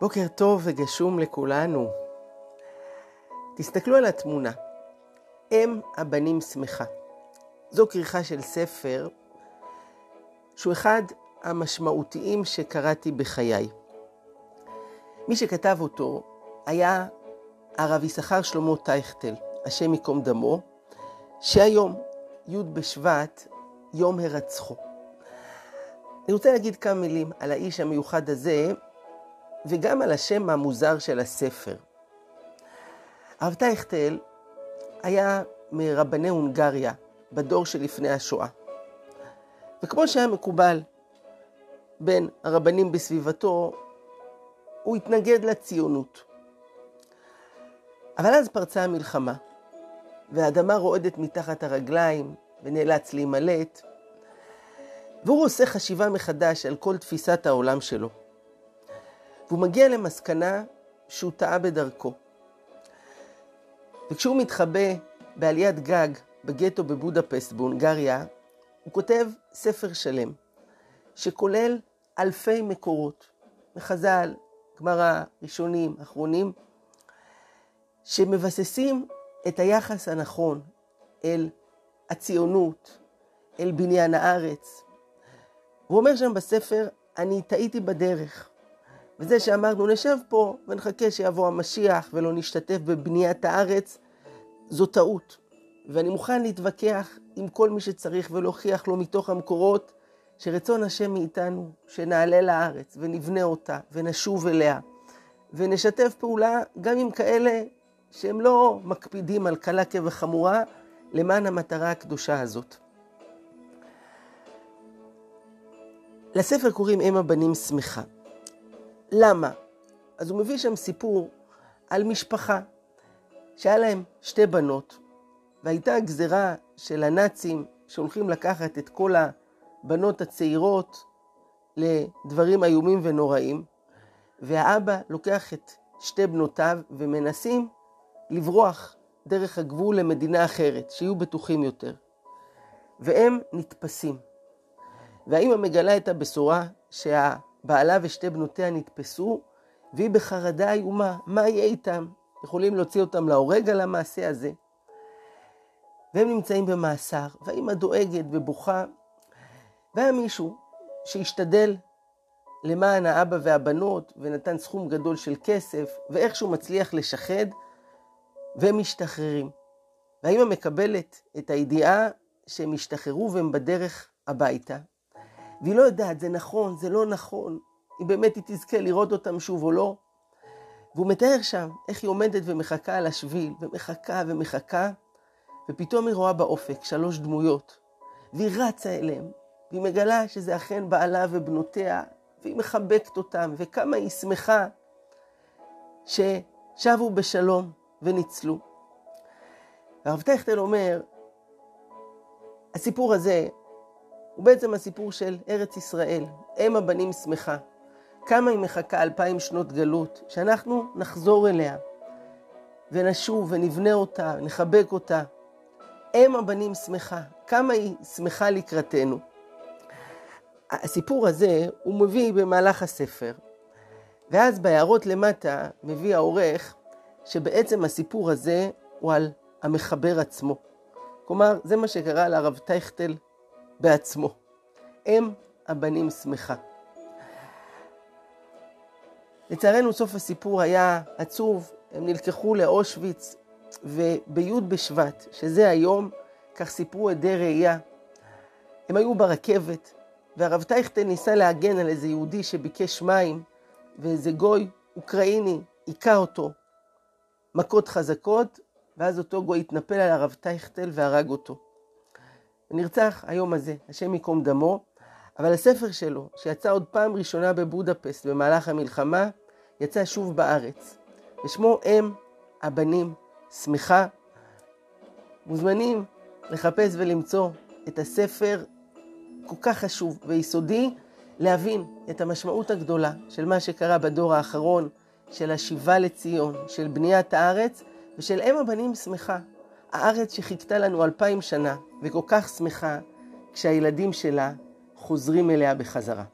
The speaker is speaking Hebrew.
בוקר טוב וגשום לכולנו. תסתכלו על התמונה. אם הבנים שמחה. זו כריכה של ספר שהוא אחד המשמעותיים שקראתי בחיי. מי שכתב אותו היה הרב יששכר שלמה טייכטל, השם ייקום דמו, שהיום, י' בשבט, יום הרצחו. אני רוצה להגיד כמה מילים על האיש המיוחד הזה, וגם על השם המוזר של הספר. הרב טייכטל היה מרבני הונגריה בדור שלפני השואה. וכמו שהיה מקובל בין הרבנים בסביבתו, הוא התנגד לציונות. אבל אז פרצה המלחמה, והאדמה רועדת מתחת הרגליים, ונאלץ להימלט, והוא עושה חשיבה מחדש על כל תפיסת העולם שלו. והוא מגיע למסקנה שהוא טעה בדרכו. וכשהוא מתחבא בעליית גג בגטו בבודפסט בהונגריה, הוא כותב ספר שלם, שכולל אלפי מקורות, מחז"ל, גמרא, ראשונים, אחרונים, שמבססים את היחס הנכון אל הציונות, אל בניין הארץ. הוא אומר שם בספר, אני טעיתי בדרך. וזה שאמרנו נשב פה ונחכה שיבוא המשיח ולא נשתתף בבניית הארץ, זו טעות. ואני מוכן להתווכח עם כל מי שצריך ולהוכיח לו מתוך המקורות שרצון השם מאיתנו שנעלה לארץ ונבנה אותה ונשוב אליה ונשתף פעולה גם עם כאלה שהם לא מקפידים על קלה כבחמורה למען המטרה הקדושה הזאת. לספר קוראים אם הבנים שמחה. למה? אז הוא מביא שם סיפור על משפחה שהיה להם שתי בנות, והייתה גזרה של הנאצים שהולכים לקחת את כל הבנות הצעירות לדברים איומים ונוראים, והאבא לוקח את שתי בנותיו ומנסים לברוח דרך הגבול למדינה אחרת, שיהיו בטוחים יותר. והם נתפסים. והאימא מגלה את הבשורה שה... בעלה ושתי בנותיה נתפסו, והיא בחרדה איומה, מה יהיה איתם? יכולים להוציא אותם להורג על המעשה הזה. והם נמצאים במאסר, והאימא דואגת ובוכה. והיה מישהו שהשתדל למען האבא והבנות, ונתן סכום גדול של כסף, ואיכשהו מצליח לשחד, והם משתחררים. והאימא מקבלת את הידיעה שהם השתחררו והם בדרך הביתה. והיא לא יודעת, זה נכון, זה לא נכון, אם באמת היא תזכה לראות אותם שוב או לא. והוא מתאר שם איך היא עומדת ומחכה על השביל, ומחכה ומחכה, ופתאום היא רואה באופק שלוש דמויות, והיא רצה אליהם, והיא מגלה שזה אכן בעלה ובנותיה, והיא מחבקת אותם, וכמה היא שמחה ששבו בשלום וניצלו. והרב טכטל אומר, הסיפור הזה הוא בעצם הסיפור של ארץ ישראל, אם הבנים שמחה. כמה היא מחכה אלפיים שנות גלות, שאנחנו נחזור אליה, ונשוב ונבנה אותה, נחבק אותה. אם הבנים שמחה, כמה היא שמחה לקראתנו. הסיפור הזה הוא מביא במהלך הספר, ואז בהערות למטה מביא העורך שבעצם הסיפור הזה הוא על המחבר עצמו. כלומר, זה מה שקרה לרב טייכטל בעצמו. אם הבנים שמחה. לצערנו סוף הסיפור היה עצוב, הם נלקחו לאושוויץ, ובי' בשבט, שזה היום, כך סיפרו עדי ראייה, הם היו ברכבת, והרב טייכטל ניסה להגן על איזה יהודי שביקש מים, ואיזה גוי אוקראיני היכה אותו מכות חזקות, ואז אותו גוי התנפל על הרב טייכטל והרג אותו. ונרצח היום הזה, השם ייקום דמו, אבל הספר שלו, שיצא עוד פעם ראשונה בבודפסט במהלך המלחמה, יצא שוב בארץ. ושמו אם הבנים שמחה. מוזמנים לחפש ולמצוא את הספר כל כך חשוב ויסודי, להבין את המשמעות הגדולה של מה שקרה בדור האחרון, של השיבה לציון, של בניית הארץ, ושל אם הבנים שמחה. הארץ שחיכתה לנו אלפיים שנה, וכל כך שמחה כשהילדים שלה חוזרים אליה בחזרה.